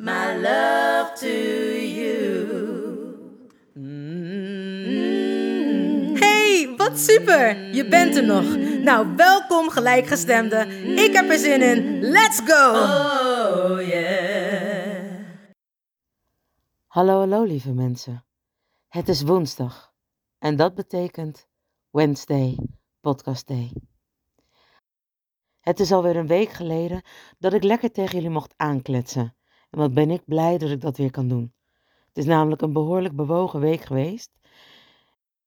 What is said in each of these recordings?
my love to you. Hey, wat super! Je bent er nog. Nou, welkom gelijkgestemde. Ik heb er zin in. Let's go! Oh yeah. Hallo, hallo lieve mensen. Het is woensdag en dat betekent Wednesday Podcast Day. Het is alweer een week geleden dat ik lekker tegen jullie mocht aankletsen. En wat ben ik blij dat ik dat weer kan doen. Het is namelijk een behoorlijk bewogen week geweest.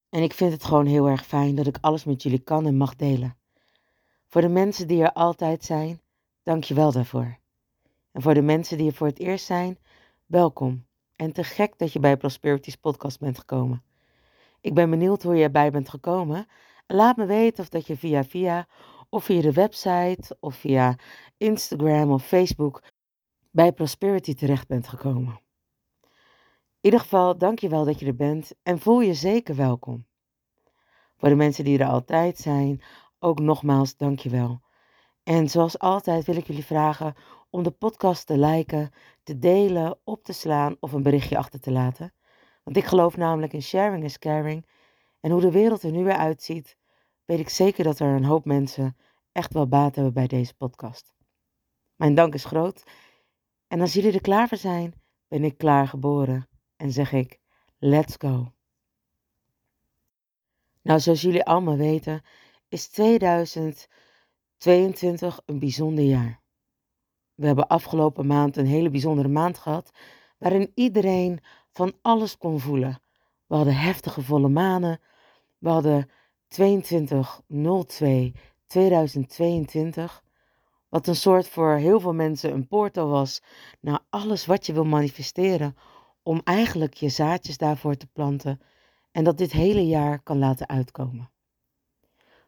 En ik vind het gewoon heel erg fijn dat ik alles met jullie kan en mag delen. Voor de mensen die er altijd zijn, dank je wel daarvoor. En voor de mensen die er voor het eerst zijn, welkom. En te gek dat je bij Prosperities podcast bent gekomen. Ik ben benieuwd hoe je erbij bent gekomen. Laat me weten of dat je via via of via de website of via Instagram of Facebook bij Prosperity terecht bent gekomen. In ieder geval, dank je wel dat je er bent en voel je zeker welkom. Voor de mensen die er altijd zijn, ook nogmaals dank je wel. En zoals altijd wil ik jullie vragen om de podcast te liken, te delen, op te slaan of een berichtje achter te laten. Want ik geloof namelijk in sharing is caring. En hoe de wereld er nu weer uitziet, weet ik zeker dat er een hoop mensen echt wel baat hebben bij deze podcast. Mijn dank is groot. En als jullie er klaar voor zijn, ben ik klaar geboren en zeg ik: let's go. Nou, zoals jullie allemaal weten, is 2022 een bijzonder jaar. We hebben afgelopen maand een hele bijzondere maand gehad, waarin iedereen van alles kon voelen. We hadden heftige volle manen, we hadden 22-02-2022, wat een soort voor heel veel mensen een portal was naar alles wat je wil manifesteren, om eigenlijk je zaadjes daarvoor te planten en dat dit hele jaar kan laten uitkomen.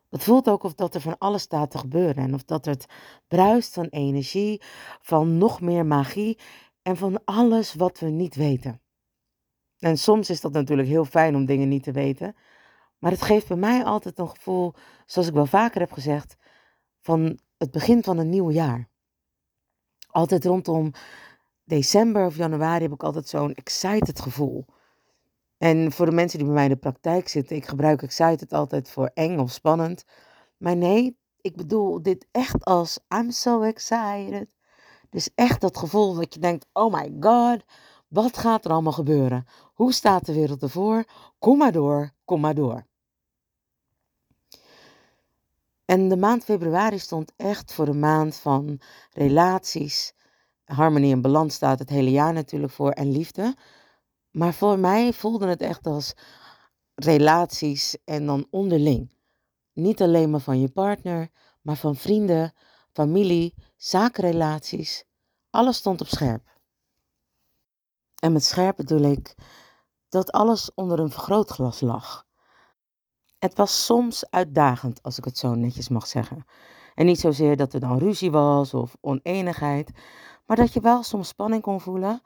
Het voelt ook of dat er van alles staat te gebeuren en of dat het bruist van energie, van nog meer magie en van alles wat we niet weten. En soms is dat natuurlijk heel fijn om dingen niet te weten, maar het geeft bij mij altijd een gevoel, zoals ik wel vaker heb gezegd, van het begin van een nieuw jaar. Altijd rondom december of januari heb ik altijd zo'n excited gevoel. En voor de mensen die bij mij in de praktijk zitten, ik gebruik excited altijd voor eng of spannend. Maar nee, ik bedoel dit echt als I'm so excited. Dus echt dat gevoel dat je denkt, oh my god, wat gaat er allemaal gebeuren? Hoe staat de wereld ervoor? Kom maar door, kom maar door. En de maand februari stond echt voor een maand van relaties. Harmonie en balans staat het hele jaar natuurlijk voor en liefde. Maar voor mij voelde het echt als relaties en dan onderling. Niet alleen maar van je partner, maar van vrienden, familie, zakenrelaties. Alles stond op scherp. En met scherp bedoel ik dat alles onder een vergrootglas lag. Het was soms uitdagend, als ik het zo netjes mag zeggen. En niet zozeer dat er dan ruzie was of oneenigheid, maar dat je wel soms spanning kon voelen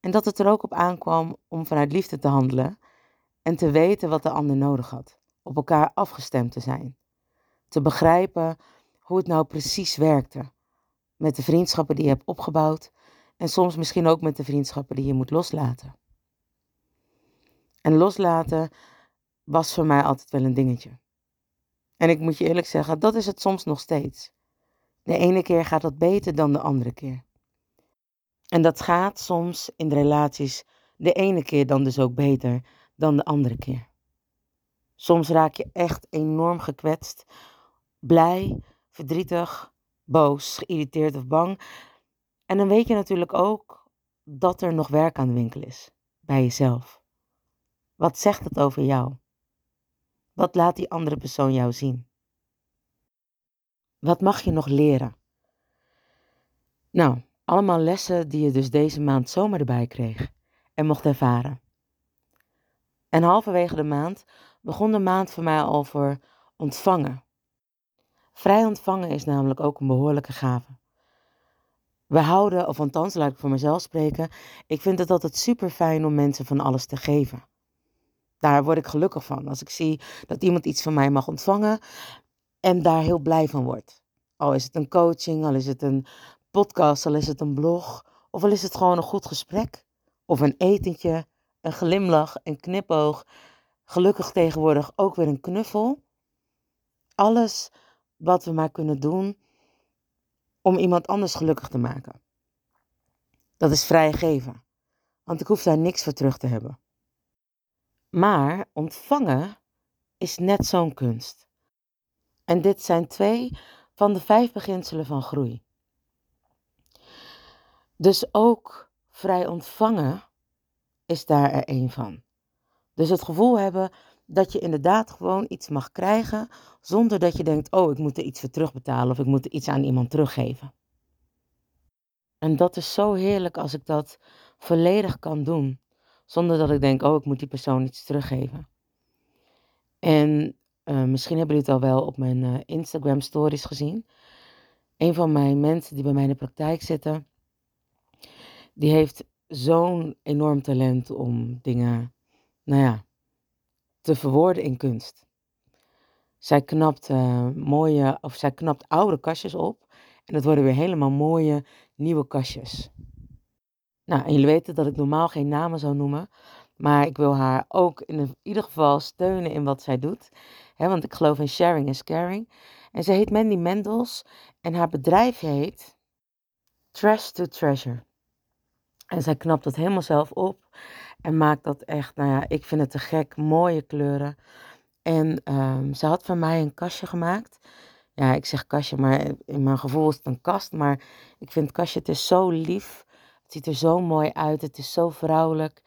en dat het er ook op aankwam om vanuit liefde te handelen en te weten wat de ander nodig had. Op elkaar afgestemd te zijn. Te begrijpen hoe het nou precies werkte. Met de vriendschappen die je hebt opgebouwd en soms misschien ook met de vriendschappen die je moet loslaten. En loslaten was voor mij altijd wel een dingetje. En ik moet je eerlijk zeggen, dat is het soms nog steeds. De ene keer gaat dat beter dan de andere keer. En dat gaat soms in relaties de ene keer dan dus ook beter dan de andere keer. Soms raak je echt enorm gekwetst, blij, verdrietig, boos, geïrriteerd of bang. En dan weet je natuurlijk ook dat er nog werk aan de winkel is bij jezelf. Wat zegt het over jou? Wat laat die andere persoon jou zien? Wat mag je nog leren? Nou, allemaal lessen die je dus deze maand zomaar erbij kreeg en mocht ervaren. En halverwege de maand begon de maand voor mij voor ontvangen. Vrij ontvangen is namelijk ook een behoorlijke gave. We houden, of althans laat ik voor mezelf spreken, ik vind het altijd super fijn om mensen van alles te geven. Daar word ik gelukkig van. Als ik zie dat iemand iets van mij mag ontvangen en daar heel blij van wordt. Al is het een coaching, al is het een podcast, al is het een blog, of al is het gewoon een goed gesprek, of een etentje, een glimlach, een knipoog, gelukkig tegenwoordig ook weer een knuffel. Alles wat we maar kunnen doen om iemand anders gelukkig te maken. Dat is vrijgeven, want ik hoef daar niks voor terug te hebben. Maar ontvangen is net zo'n kunst. En dit zijn twee van de vijf beginselen van groei. Dus ook vrij ontvangen is daar er één van. Dus het gevoel hebben dat je inderdaad gewoon iets mag krijgen zonder dat je denkt, oh, ik moet er iets voor terugbetalen of ik moet er iets aan iemand teruggeven. En dat is zo heerlijk als ik dat volledig kan doen, zonder dat ik denk, oh, ik moet die persoon iets teruggeven. En uh, misschien hebben jullie het al wel op mijn uh, Instagram stories gezien. Een van mijn mensen die bij mij in de praktijk zitten, die heeft zo'n enorm talent om dingen, nou ja, te verwoorden in kunst. Zij knapt uh, mooie, of zij knapt oude kastjes op. En dat worden weer helemaal mooie nieuwe kastjes. Nou, en jullie weten dat ik normaal geen namen zou noemen. Maar ik wil haar ook in ieder geval steunen in wat zij doet. Hè, want ik geloof in sharing is caring. En ze heet Mandy Mendels. En haar bedrijf heet Trash to Treasure. En zij knapt het helemaal zelf op. En maakt dat echt, nou ja, ik vind het te gek. Mooie kleuren. En um, ze had van mij een kastje gemaakt. Ja, ik zeg kastje, maar in mijn gevoel is het een kast. Maar ik vind het kastje, het is zo lief. Ziet er zo mooi uit. Het is zo vrouwelijk.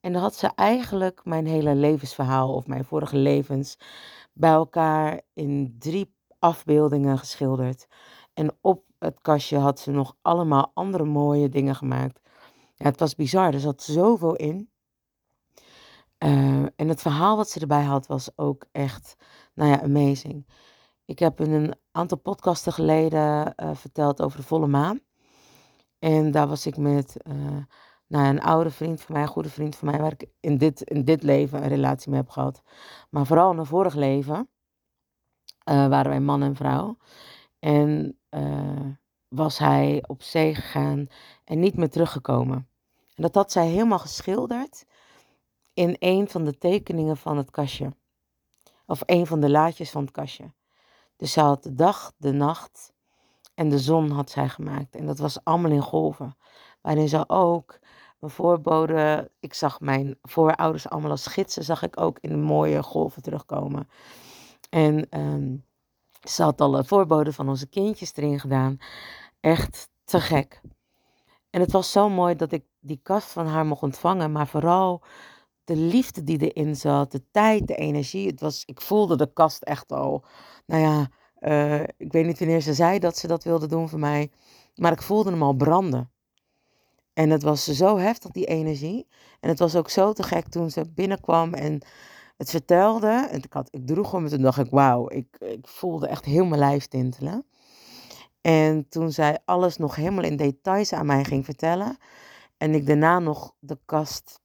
En dan had ze eigenlijk mijn hele levensverhaal of mijn vorige levens bij elkaar in drie afbeeldingen geschilderd. En op het kastje had ze nog allemaal andere mooie dingen gemaakt. Ja, het was bizar. Er zat zoveel in. Uh, en het verhaal wat ze erbij had was ook echt, nou ja, amazing. Ik heb in een aantal podcasten geleden uh, verteld over de volle maan. En daar was ik met uh, nou, een oude vriend van mij, een goede vriend van mij, waar ik in dit, in dit leven een relatie mee heb gehad. Maar vooral in een vorig leven waren wij man en vrouw. En was hij op zee gegaan en niet meer teruggekomen. En dat had zij helemaal geschilderd in een van de tekeningen van het kastje. Of een van de laadjes van het kastje. Dus ze had de dag, de nacht en de zon had zij gemaakt. En dat was allemaal in golven. Waarin ze ook mijn voorbode, ik zag mijn voorouders allemaal als gidsen, zag ik ook in mooie golven terugkomen. En um, ze had alle voorboden van onze kindjes erin gedaan. Echt te gek. En het was zo mooi dat ik die kast van haar mocht ontvangen, maar vooral de liefde die erin zat, de tijd, de energie. Het was, ik voelde de kast echt al. Nou ja, uh, ik weet niet wanneer ze zei dat ze dat wilde doen voor mij, maar ik voelde hem al branden. En het was zo heftig, die energie. En het was ook zo te gek toen ze binnenkwam en het vertelde. En ik, had, ik droeg hem en toen dacht ik, wauw, ik, ik voelde echt heel mijn lijf tintelen. En toen zij alles nog helemaal in details aan mij ging vertellen. En ik daarna nog de kast,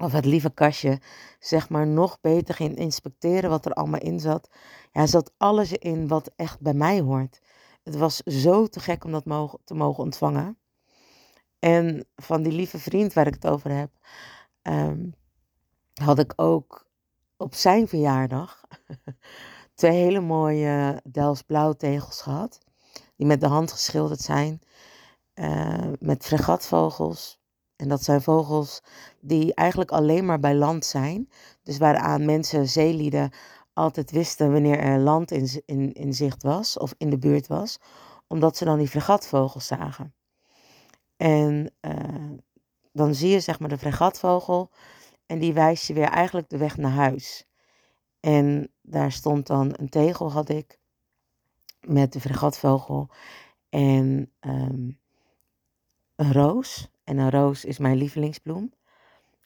of het lieve kastje, zeg maar nog beter ging inspecteren wat er allemaal in zat. Ja, zat alles in wat echt bij mij hoort. Het was zo te gek om dat te mogen ontvangen. En van die lieve vriend waar ik het over heb, um, had ik ook op zijn verjaardag twee hele mooie Dels blauwtegels gehad die met de hand geschilderd zijn. Uh, met fregatvogels En dat zijn vogels die eigenlijk alleen maar bij land zijn. Dus waaraan mensen, zeelieden, altijd wisten wanneer er land in, in, zicht was of in de buurt was. Omdat ze dan die fregatvogels zagen. En uh, dan zie je zeg maar de fregatvogel en die wijst je weer eigenlijk de weg naar huis. En daar stond dan een tegel had ik met de fregatvogel en um, een roos. En een roos is mijn lievelingsbloem.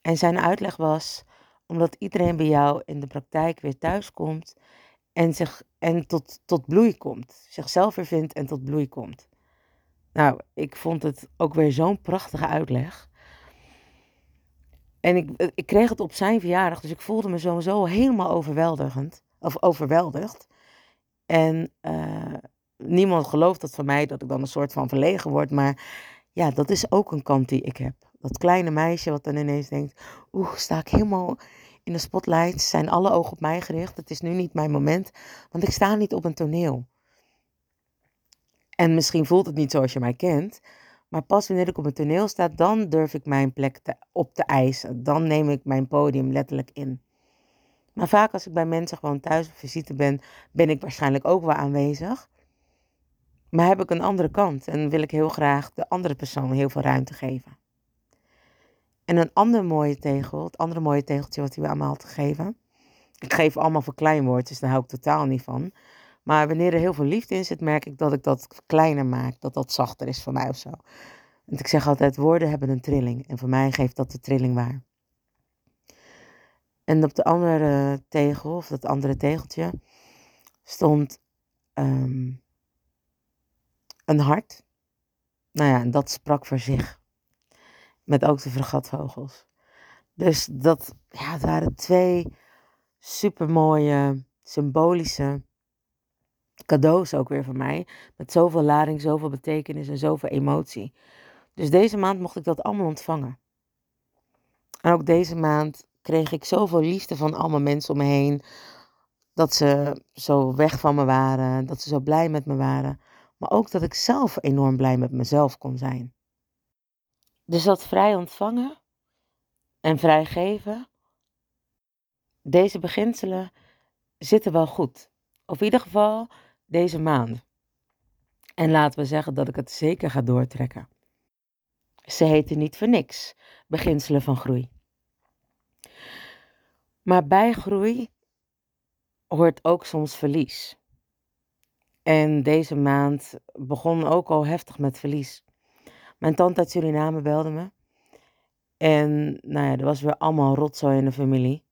En zijn uitleg was, omdat iedereen bij jou in de praktijk weer thuis komt en, zich, en tot, tot bloei komt. Zichzelf weer en tot bloei komt. Nou, ik vond het ook weer zo'n prachtige uitleg. En ik, eh, ik kreeg het op zijn verjaardag, dus ik voelde me sowieso helemaal overweldigend. Of overweldigd. En uh, niemand gelooft dat van mij, dat ik dan een soort van verlegen word. Maar ja, dat is ook een kant die ik heb. Dat kleine meisje wat dan ineens denkt, oeh, sta ik helemaal in de spotlight. Zijn alle ogen op mij gericht. Het is nu niet mijn moment, want ik sta niet op een toneel. En misschien voelt het niet zoals je mij kent. Maar pas wanneer ik op een toneel sta, dan durf ik mijn plek op te eisen. Dan neem ik mijn podium letterlijk in. Maar vaak als ik bij mensen gewoon thuis op visite ben, ben ik waarschijnlijk ook wel aanwezig. Maar heb ik een andere kant en wil ik heel graag de andere persoon heel veel ruimte geven. En een andere mooie tegel, het andere mooie tegeltje wat hij allemaal had gegeven. Ik geef allemaal voor kleinwoordjes, dus daar hou ik totaal niet van. Maar wanneer er heel veel liefde in zit, merk ik dat ik dat kleiner maak, dat dat zachter is voor mij of zo. Want ik zeg altijd, woorden hebben een trilling. En voor mij geeft dat de trilling waar. En op de andere tegel, of dat andere tegeltje, stond ehm, hart. Nou ja, dat sprak voor zich. Met ook de vergatvogels. Dus dat, ja, het waren twee supermooie, symbolische cadeaus ook weer van mij. Met zoveel lading, zoveel betekenis en zoveel emotie. Dus deze maand mocht ik dat allemaal ontvangen. En ook deze maand kreeg ik zoveel liefde van allemaal mensen om me heen. Dat ze zo weg van me waren. Dat ze zo blij met me waren. Maar ook dat ik zelf enorm blij met mezelf kon zijn. Dus dat vrij ontvangen en vrij geven. Deze beginselen zitten wel goed. Of in ieder geval deze maand. En laten we zeggen dat ik het zeker ga doortrekken. Ze heten niet voor niks beginselen van groei. Maar bij groei hoort ook soms verlies. En deze maand begon ook al heftig met verlies. Mijn tante uit Suriname belde me. En nou ja, er was weer allemaal rotzooi in de familie.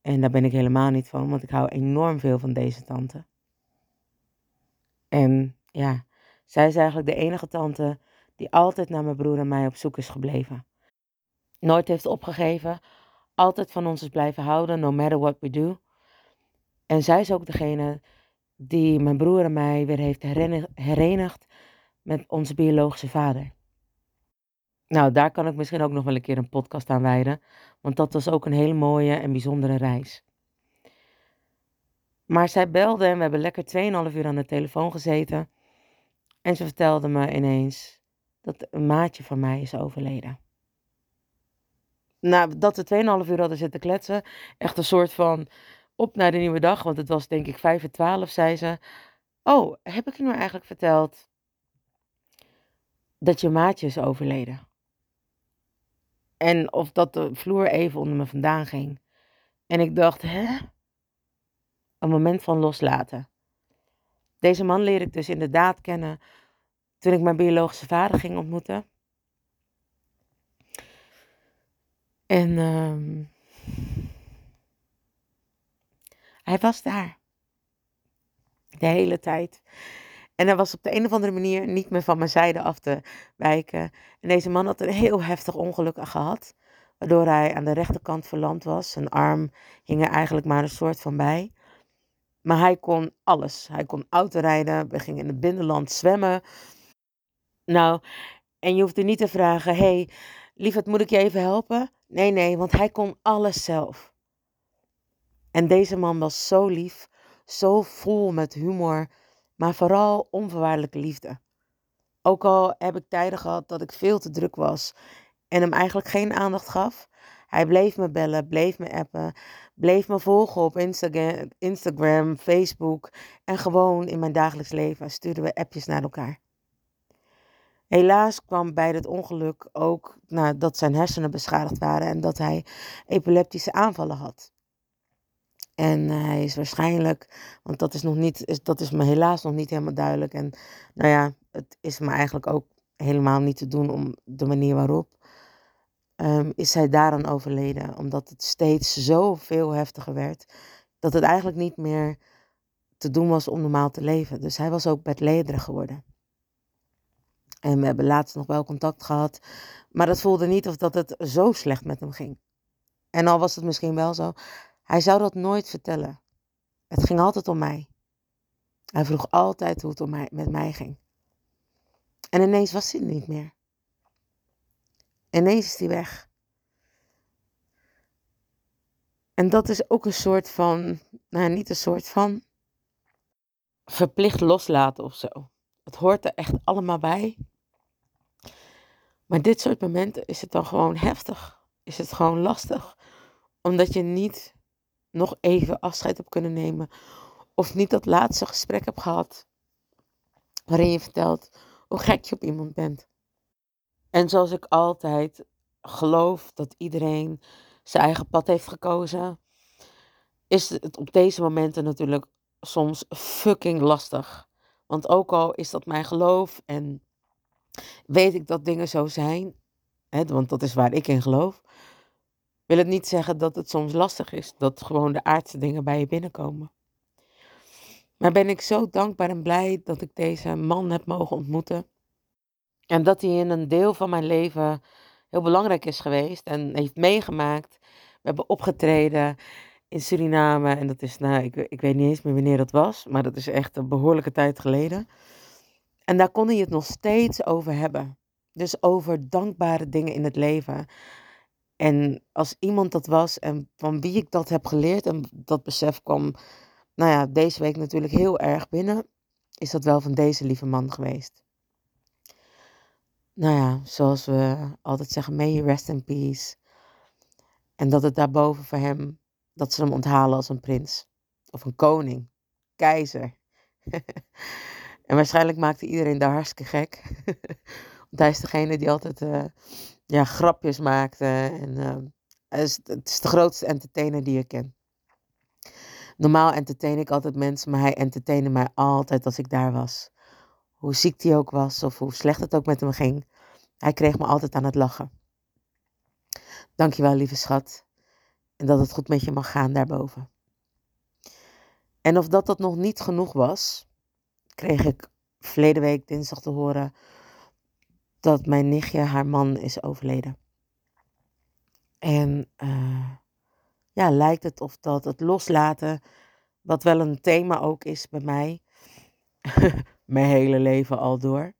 En daar ben ik helemaal niet van, want ik hou enorm veel van deze tante. En ja, zij is eigenlijk de enige tante die altijd naar mijn broer en mij op zoek is gebleven. Nooit heeft opgegeven, altijd van ons is blijven houden, no matter what we do. En zij is ook degene die mijn broer en mij weer heeft herenigd met onze biologische vader. Nou, daar kan ik misschien ook nog wel een keer een podcast aan wijden, want dat was ook een hele mooie en bijzondere reis. Maar zij belde en we hebben lekker 2,5 uur aan de telefoon gezeten. En ze vertelde me ineens dat een maatje van mij is overleden. Nou, dat we 2,5 uur hadden zitten kletsen. Echt een soort van op naar de nieuwe dag. Want het was denk ik 5 en 12, zei ze. Oh, heb ik je nu eigenlijk verteld dat je maatje is overleden? En of dat de vloer even onder me vandaan ging. En ik dacht, hè? Een moment van loslaten. Deze man leer ik dus inderdaad kennen toen ik mijn biologische vader ging ontmoeten. En uh, hij was daar. De hele tijd. En hij was op de een of andere manier niet meer van mijn zijde af te wijken. En deze man had een heel heftig ongeluk gehad. Waardoor hij aan de rechterkant verlamd was. Zijn arm hing er eigenlijk maar een soort van bij. Maar hij kon alles. Hij kon autorijden. We gingen in het binnenland zwemmen. Nou, en je hoefde niet te vragen: hey, lieverd, moet ik je even helpen? Nee, nee, want hij kon alles zelf. En deze man was zo lief, zo vol met humor, maar vooral onvoorwaardelijke liefde. Ook al heb ik tijden gehad dat ik veel te druk was en hem eigenlijk geen aandacht gaf. Hij bleef me bellen, bleef me appen, bleef me volgen op Instagram, Facebook en gewoon in mijn dagelijks leven stuurden we appjes naar elkaar. Helaas kwam bij het ongeluk ook nou, dat zijn hersenen beschadigd waren en dat hij epileptische aanvallen had. En hij is waarschijnlijk, want dat is, nog niet, dat is me helaas nog niet helemaal duidelijk. En nou ja, het is me eigenlijk ook helemaal niet te doen om de manier waarop. Um, is hij daaraan overleden, omdat het steeds zo veel heftiger werd, dat het eigenlijk niet meer te doen was om normaal te leven. Dus hij was ook bedlederig geworden. En we hebben laatst nog wel contact gehad, maar dat voelde niet of dat het zo slecht met hem ging. En al was het misschien wel zo, hij zou dat nooit vertellen. Het ging altijd om mij. Hij vroeg altijd hoe het om mij, met mij ging. En ineens was hij niet meer. Ineens is hij weg. En dat is ook een soort van, nou niet een soort van, verplicht loslaten of zo. Het hoort er echt allemaal bij. Maar dit soort momenten is het dan gewoon heftig. Is het gewoon lastig. Omdat je niet nog even afscheid hebt kunnen nemen. Of niet dat laatste gesprek hebt gehad. Waarin je vertelt hoe gek je op iemand bent. En zoals ik altijd geloof dat iedereen zijn eigen pad heeft gekozen, is het op deze momenten natuurlijk soms fucking lastig. Want ook al is dat mijn geloof en weet ik dat dingen zo zijn, hè, want dat is waar ik in geloof, wil het niet zeggen dat het soms lastig is, dat gewoon de aardse dingen bij je binnenkomen. Maar ben ik zo dankbaar en blij dat ik deze man heb mogen ontmoeten. En dat hij in een deel van mijn leven heel belangrijk is geweest en heeft meegemaakt. We hebben opgetreden in Suriname en dat is, nou, ik, ik weet niet eens meer wanneer dat was, maar dat is echt een behoorlijke tijd geleden. En daar kon hij het nog steeds over hebben. Dus over dankbare dingen in het leven. En als iemand dat was en van wie ik dat heb geleerd en dat besef kwam, nou ja, deze week natuurlijk heel erg binnen, is dat wel van deze lieve man geweest. Nou ja, zoals we altijd zeggen, may you rest in peace. En dat het daarboven voor hem, dat ze hem onthalen als een prins. Of een koning, keizer. en waarschijnlijk maakte iedereen daar hartstikke gek. Want hij is degene die altijd uh, ja, grapjes maakte. En het, is, het is de grootste entertainer die ik ken. Normaal entertain ik altijd mensen, maar hij entertainde mij altijd als ik daar was. Hoe ziek hij ook was of hoe slecht het ook met hem ging. Hij kreeg me altijd aan het lachen. Dankjewel, lieve schat. En dat het goed met je mag gaan daarboven. En of dat dat nog niet genoeg was, kreeg ik verleden week dinsdag te horen dat mijn nichtje, haar man, is overleden. En uh, ja, lijkt het of dat het loslaten, wat wel een thema ook is bij mij, mijn hele leven al door.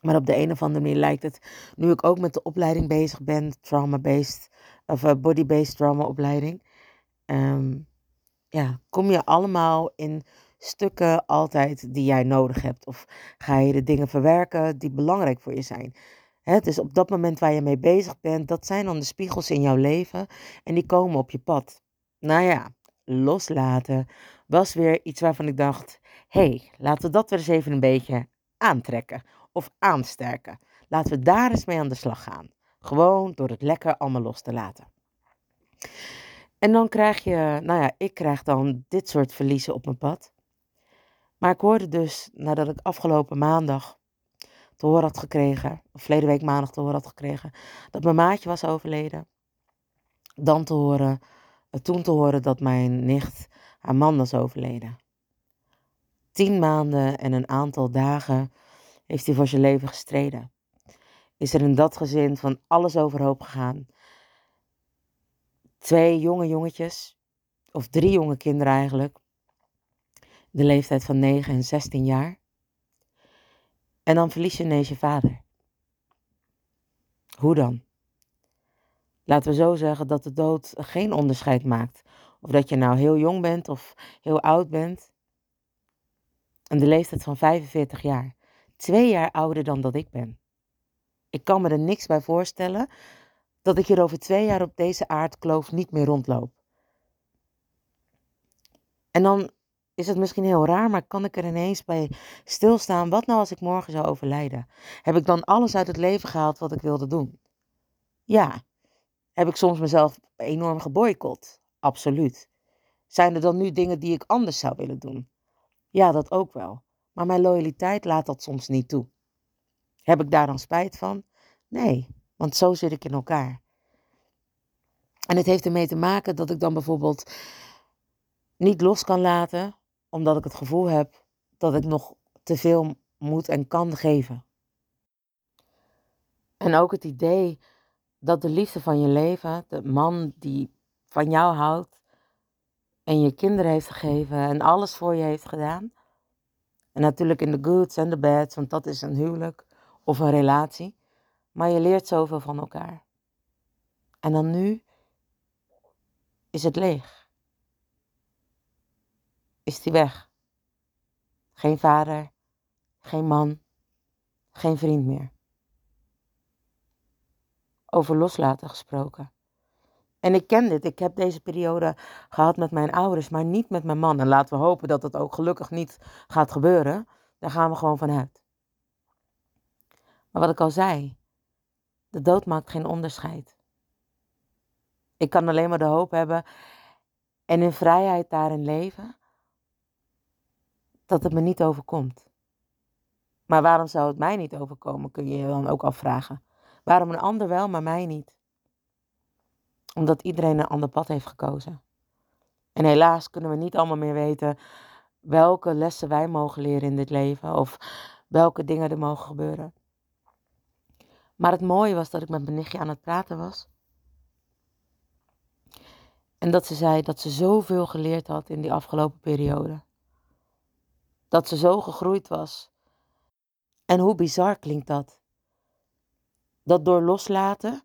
Maar op de een of andere manier lijkt het, nu ik ook met de opleiding bezig ben, trauma-based, of uh, body-based trauma opleiding, um, ja, kom je allemaal in stukken altijd die jij nodig hebt. Of ga je de dingen verwerken die belangrijk voor je zijn. Het dus op dat moment waar je mee bezig bent, dat zijn dan de spiegels in jouw leven en die komen op je pad. Nou ja, loslaten was weer iets waarvan ik dacht, hé, hey, laten we dat weer eens even een beetje aantrekken of aansterken. Laten we daar eens mee aan de slag gaan. Gewoon door het lekker allemaal los te laten. En dan krijg je, nou ja, ik krijg dan dit soort verliezen op mijn pad. Maar ik hoorde dus, nadat ik afgelopen maandag te horen had gekregen, of verleden week maandag te horen had gekregen, dat mijn maatje was overleden. Dan te horen, eh, toen te horen dat mijn nicht, haar man was overleden. Tien maanden en een aantal dagen heeft hij voor zijn leven gestreden. Is er in dat gezin van alles overhoop gegaan. Twee jonge jongetjes, of drie jonge kinderen eigenlijk, de leeftijd van 9 en 16 jaar. En dan verlies je ineens je vader. Hoe dan? Laten we zo zeggen dat de dood geen onderscheid maakt. Of dat je nou heel jong bent of heel oud bent. En de leeftijd van 45 jaar twee jaar ouder dan dat ik ben. Ik kan me er niks bij voorstellen dat ik hier over twee jaar op deze aardkloof niet meer rondloop. En dan is het misschien heel raar, maar kan ik er ineens bij stilstaan. Wat nou als ik morgen zou overlijden? Heb ik dan alles uit het leven gehaald wat ik wilde doen? Ja. Heb ik soms mezelf enorm geboycott? Absoluut. Zijn er dan nu dingen die ik anders zou willen doen? Ja, dat ook wel. Maar mijn loyaliteit laat dat soms niet toe. Heb ik daar dan spijt van? Nee, want zo zit ik in elkaar. En het heeft ermee te maken dat ik dan bijvoorbeeld niet los kan laten, omdat ik het gevoel heb dat ik nog te veel moet en kan geven. En ook het idee dat de liefde van je leven, de man die van jou houdt en je kinderen heeft gegeven en alles voor je heeft gedaan. En natuurlijk in de goods en de bads, want dat is een huwelijk of een relatie. Maar je leert zoveel van elkaar. En dan nu is het leeg. Is die weg. Geen vader, geen man, geen vriend meer. Over loslaten gesproken. En ik ken dit. Ik heb deze periode gehad met mijn ouders, maar niet met mijn man. En laten we hopen dat het ook gelukkig niet gaat gebeuren. Daar gaan we gewoon vanuit. Maar wat ik al zei, de dood maakt geen onderscheid. Ik kan alleen maar de hoop hebben en in vrijheid daarin leven dat het me niet overkomt. Maar waarom zou het mij niet overkomen, kun je je dan ook afvragen. Waarom een ander wel, maar mij niet? Omdat iedereen een ander pad heeft gekozen. En helaas kunnen we niet allemaal meer weten welke lessen wij mogen leren in dit leven of welke dingen er mogen gebeuren. Maar het mooie was dat ik met mijn nichtje aan het praten was. En dat ze zei dat ze zoveel geleerd had in die afgelopen periode. Dat ze zo gegroeid was. En hoe bizar klinkt dat? Dat door loslaten,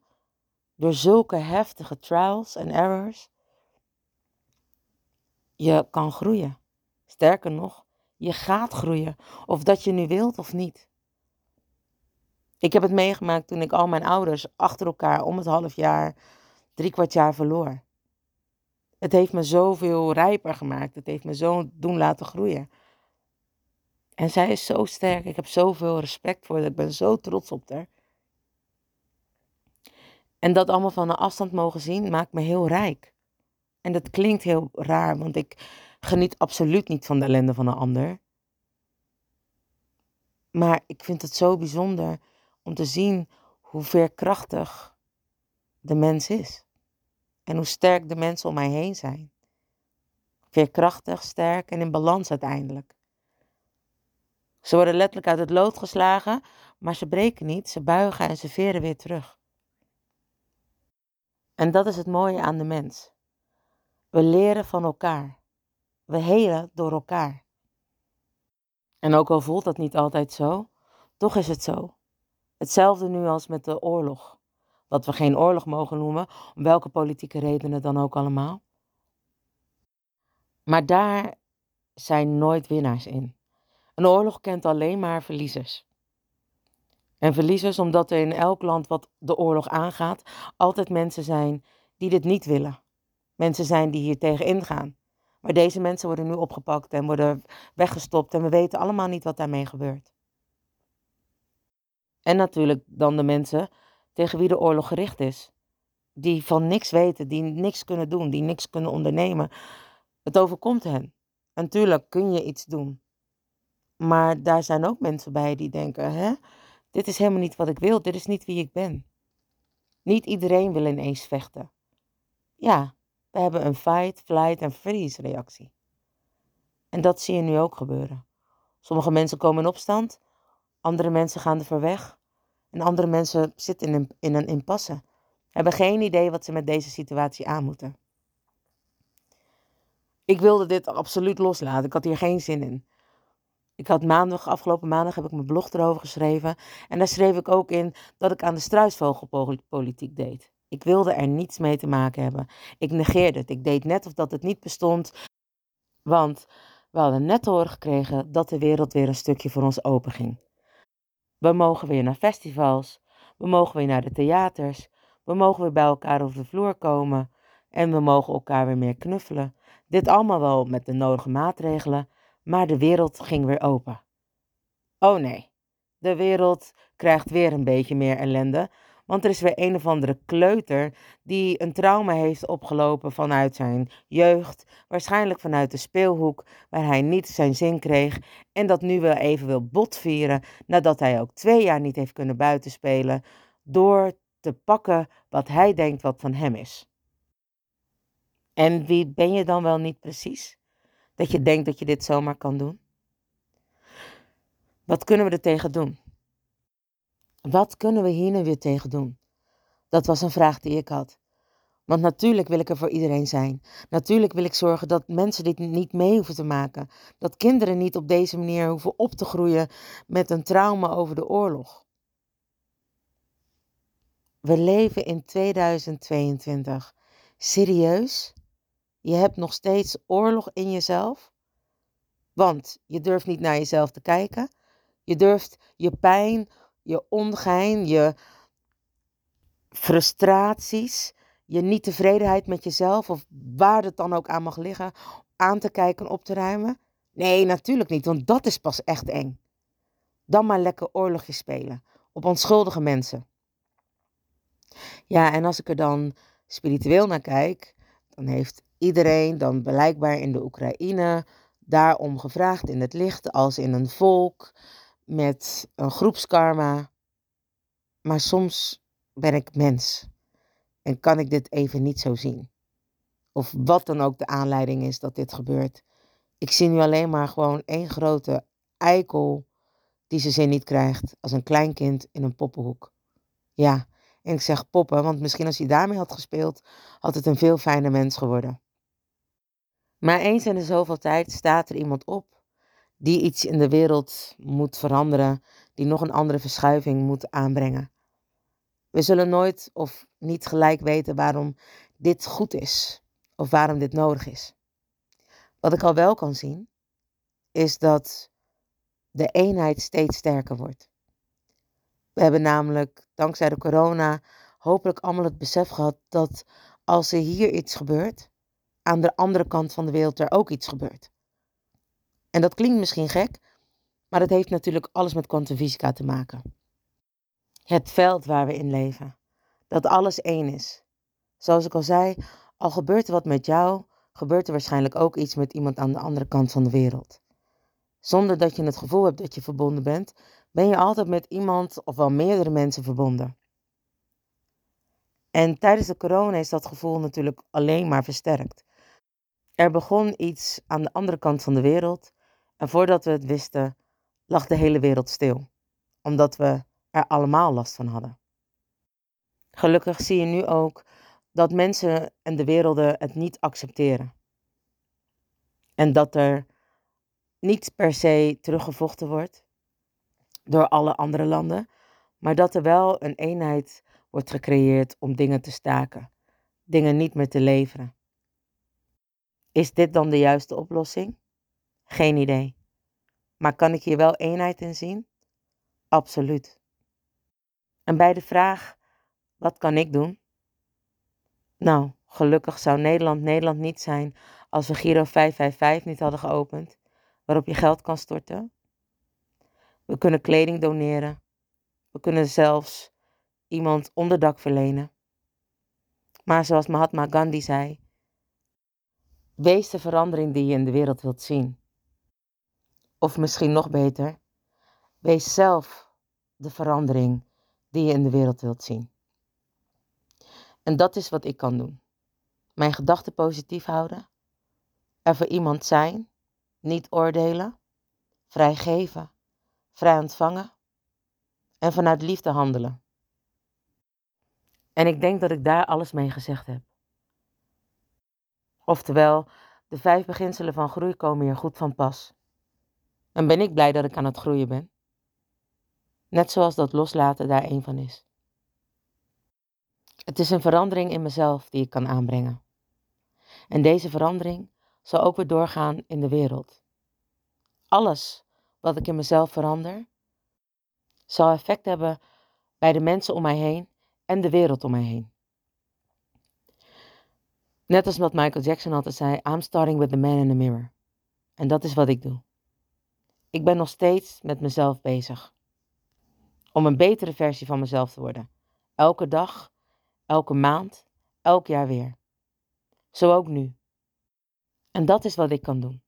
door zulke heftige trials en errors, je kan groeien. Sterker nog, je gaat groeien, of dat je nu wilt of niet. Ik heb het meegemaakt toen ik al mijn ouders achter elkaar om het half jaar, drie kwart jaar verloor. Het heeft me zoveel rijper gemaakt. Het heeft me zo doen laten groeien. En zij is zo sterk. Ik heb zoveel respect voor haar. Ik ben zo trots op haar. En dat allemaal van een afstand mogen zien maakt me heel rijk. En dat klinkt heel raar, want ik geniet absoluut niet van de ellende van een ander. Maar ik vind het zo bijzonder om te zien hoe veerkrachtig de mens is. En hoe sterk de mensen om mij heen zijn. Veerkrachtig, sterk en in balans uiteindelijk. Ze worden letterlijk uit het lood geslagen, maar ze breken niet, ze buigen en ze veren weer terug. En dat is het mooie aan de mens. We leren van elkaar. We helen door elkaar. En ook al voelt dat niet altijd zo, toch is het zo. Hetzelfde nu als met de oorlog. Wat we geen oorlog mogen noemen, om welke politieke redenen dan ook allemaal. Maar daar zijn nooit winnaars in. Een oorlog kent alleen maar verliezers. En verliezers omdat er in elk land wat de oorlog aangaat, altijd mensen zijn die dit niet willen. Mensen zijn die hier tegen ingaan. Maar deze mensen worden nu opgepakt en worden weggestopt en we weten allemaal niet wat daarmee gebeurt. En natuurlijk dan de mensen tegen wie de oorlog gericht is. Die van niks weten, die niks kunnen doen, die niks kunnen ondernemen. Het overkomt hen. En natuurlijk kun je iets doen. Maar daar zijn ook mensen bij die denken: hè, dit is helemaal niet wat ik wil, dit is niet wie ik ben. Niet iedereen wil ineens vechten. Ja, we hebben een fight, flight en freeze reactie. En dat zie je nu ook gebeuren. Sommige mensen komen in opstand, andere mensen gaan er voor weg. En andere mensen zitten in een, in een impasse. Hebben geen idee wat ze met deze situatie aan moeten. Ik wilde dit absoluut loslaten. Ik had hier geen zin in. Ik had maandag, afgelopen maandag heb ik mijn blog erover geschreven. En daar schreef ik ook in dat ik aan de struisvogelpolitiek deed. Ik wilde er niets mee te maken hebben. Ik negeerde het. Ik deed net of dat het niet bestond. Want we hadden net te horen gekregen dat de wereld weer een stukje voor ons open ging. We mogen weer naar festivals. We mogen weer naar de theaters. We mogen weer bij elkaar over de vloer komen. En we mogen elkaar weer meer knuffelen. Dit allemaal wel met de nodige maatregelen, maar de wereld ging weer open. Oh nee, de wereld krijgt weer een beetje meer ellende, want er is weer een of andere kleuter die een trauma heeft opgelopen vanuit zijn jeugd, waarschijnlijk vanuit de speelhoek waar hij niet zijn zin kreeg en dat nu wel even wil botvieren nadat hij ook twee jaar niet heeft kunnen buitenspelen door te pakken wat hij denkt wat van hem is. En wie ben je dan wel niet precies? Dat je denkt dat je dit zomaar kan doen? Wat kunnen we er tegen doen? Wat kunnen we hier nu weer tegen doen? Dat was een vraag die ik had. Want natuurlijk wil ik er voor iedereen zijn. Natuurlijk wil ik zorgen dat mensen dit niet mee hoeven te maken. Dat kinderen niet op deze manier hoeven op te groeien met een trauma over de oorlog. We leven in 2022. Serieus? Je hebt nog steeds oorlog in jezelf? Want je durft niet naar jezelf te kijken. Je durft je pijn, je ongein, je frustraties, je niet tevredenheid met jezelf of waar het dan ook aan mag liggen, aan te kijken en op te ruimen? Nee, natuurlijk niet, want dat is pas echt eng. Dan maar lekker oorlogjes spelen op onschuldige mensen. Ja, en als ik er dan spiritueel naar kijk, dan heeft iedereen dan blijkbaar in de Oekraïne daarom gevraagd in het licht als in een volk met een groepskarma. Maar soms ben ik mens en kan ik dit even niet zo zien. Of wat dan ook de aanleiding is dat dit gebeurt. Ik zie nu alleen maar gewoon één grote eikel die zijn zin niet krijgt als een klein kind in een poppenhoek. Ja, en ik zeg poppen, want misschien als hij daarmee had gespeeld, had het een veel fijner mens geworden. Maar eens in de zoveel tijd staat er iemand op die iets in de wereld moet veranderen, die nog een andere verschuiving moet aanbrengen. We zullen nooit of niet gelijk weten waarom dit goed is of waarom dit nodig is. Wat ik al wel kan zien, is dat de eenheid steeds sterker wordt. We hebben namelijk dankzij de corona hopelijk allemaal het besef gehad dat als er hier iets gebeurt, aan de andere kant van de wereld er ook iets gebeurt. En dat klinkt misschien gek, maar het heeft natuurlijk alles met kwantumfysica te maken. Het veld waar we in leven, dat alles één is. Zoals ik al zei, al gebeurt er wat met jou, gebeurt er waarschijnlijk ook iets met iemand aan de andere kant van de wereld. Zonder dat je het gevoel hebt dat je verbonden bent, ben je altijd met iemand of wel meerdere mensen verbonden. En tijdens de corona is dat gevoel natuurlijk alleen maar versterkt. Er begon iets aan de andere kant van de wereld en voordat we het wisten, lag de hele wereld stil, omdat we er allemaal last van hadden. Gelukkig zie je nu ook dat mensen en de werelden het niet accepteren. En dat er niet per se teruggevochten wordt door alle andere landen, maar dat er wel een eenheid wordt gecreëerd om dingen te staken, dingen niet meer te leveren. Is dit dan de juiste oplossing? Geen idee. Maar kan ik hier wel eenheid in zien? Absoluut. En bij de vraag: wat kan ik doen? Nou, gelukkig zou Nederland Nederland niet zijn als we Giro 555 niet hadden geopend, waarop je geld kan storten. We kunnen kleding doneren. We kunnen zelfs iemand onderdak verlenen. Maar zoals Mahatma Gandhi zei, wees de verandering die je in de wereld wilt zien. Of misschien nog beter, wees zelf de verandering die je in de wereld wilt zien. En dat is wat ik kan doen. Mijn gedachten positief houden, er voor iemand zijn, niet oordelen, vrijgeven, vrij ontvangen en vanuit liefde handelen. En ik denk dat ik daar alles mee gezegd heb. Oftewel, de vijf beginselen van groei komen hier goed van pas. En ben ik blij dat ik aan het groeien ben. Net zoals dat loslaten daar een van is. Het is een verandering in mezelf die ik kan aanbrengen. En deze verandering zal ook weer doorgaan in de wereld. Alles wat ik in mezelf verander, zal effect hebben bij de mensen om mij heen en de wereld om mij heen. Net als wat Michael Jackson altijd zei: I'm starting with the man in the mirror. En dat is wat ik doe. Ik ben nog steeds met mezelf bezig. Om een betere versie van mezelf te worden. Elke dag, elke maand, elk jaar weer. Zo ook nu. En dat is wat ik kan doen.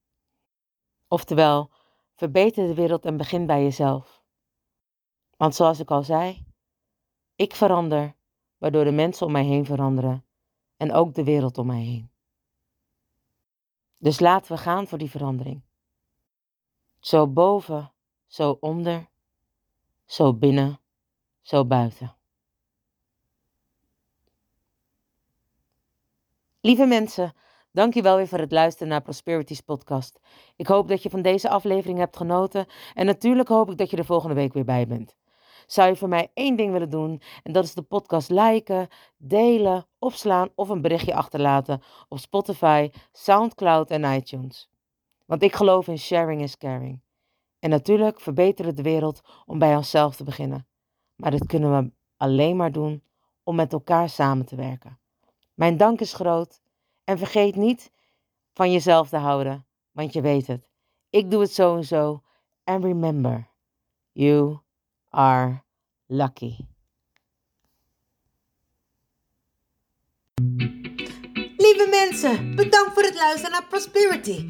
Oftewel, verbeter de wereld en begin bij jezelf. Want zoals ik al zei, ik verander, waardoor de mensen om mij heen veranderen en ook de wereld om mij heen. Dus laten we gaan voor die verandering. Zo boven, zo onder, zo binnen, zo buiten. Lieve mensen, dank je wel weer voor het luisteren naar Prosperities podcast. Ik hoop dat je van deze aflevering hebt genoten en natuurlijk hoop ik dat je er volgende week weer bij bent. Zou je voor mij één ding willen doen en dat is de podcast liken, delen, opslaan of een berichtje achterlaten op Spotify, SoundCloud en iTunes. Want ik geloof in sharing is caring. En natuurlijk verbeteren de wereld om bij onszelf te beginnen. Maar dat kunnen we alleen maar doen om met elkaar samen te werken. Mijn dank is groot en vergeet niet van jezelf te houden, want je weet het. Ik doe het sowieso. And remember, you are lucky. Lieve mensen, bedankt voor het luisteren naar Prosperity,